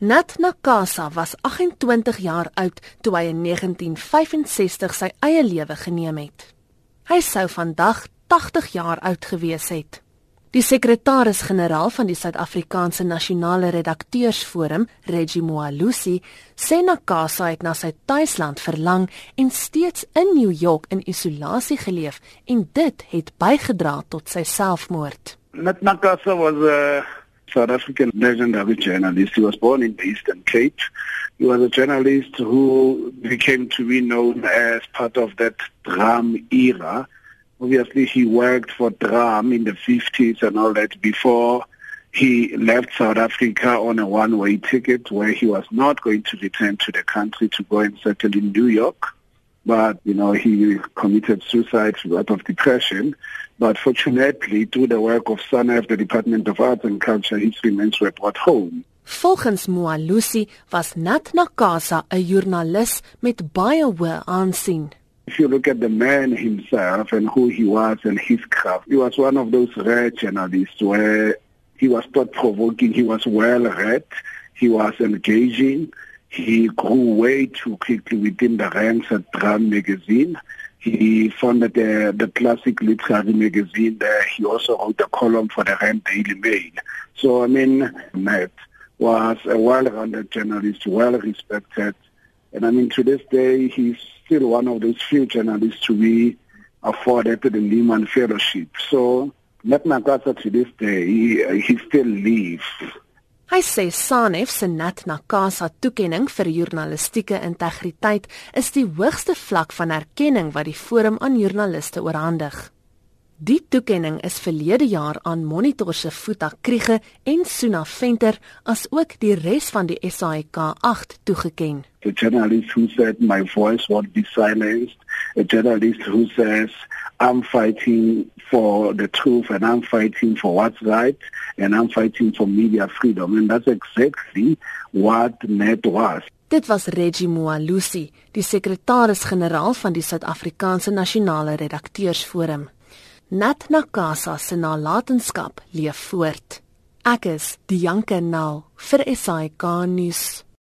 Nat Nakasa was 28 jaar oud toe hy in 1965 sy eie lewe geneem het. Hy sou vandag 80 jaar oud gewees het. Die sekretaris-generaal van die Suid-Afrikaanse Nasionale Redakteursforum, Reggie Moalusi, sê Nakasa het na sy tuisland verlang en steeds in New York in isolasie geleef en dit het bygedra tot sy selfmoord. Nat Nakasa was 'n uh South African legendary journalist. He was born in the Eastern Cape. He was a journalist who became to be known as part of that drum era. Obviously, he worked for drum in the 50s and all that before he left South Africa on a one-way ticket where he was not going to return to the country to go and settle in New York. But, you know, he committed suicide out of depression. But fortunately, through the work of SANEF, the Department of Arts and Culture, his remains were brought home. Volgens Moalusi was Nat Nakasa 'n joernalis met baie hoë aansien. If you look at the man himself and who he was and his craft, he was one of those rare journalists where he was thought-provoking, he was well-read, he was engaging, he grew way too quickly within the ranks at Drum magazine. He founded the, the classic literary magazine. He also wrote a column for the Rand Daily Mail. So, I mean, Nat was a well-rounded journalist, well-respected. And I mean, to this day, he's still one of those few journalists to be afforded the Nieman Fellowship. So, Nat Nakasa to this day, he, he still lives. Hy sê SANEF se Nat Nakasa toekenning vir journalistieke integriteit is die hoogste vlak van erkenning wat die forum aan joernaliste oorhandig. Die toekenning is verlede jaar aan Monitor se Futa Kriege en Suna Venter as ook die res van die SAIK 8 toegeken. The journalist who said my voice won't be silenced, a journalist who says I'm fighting for the truth and I'm fighting for what's right and I'm fighting for media freedom and that's exactly what net was. Dit was Reggie Moalusi, die sekretaris-generaal van die Suid-Afrikaanse Nasionale Redakteursforum. Nat Nakasa se nalatenskap leef voort. Ek is Dianke Nal vir SAK nuus.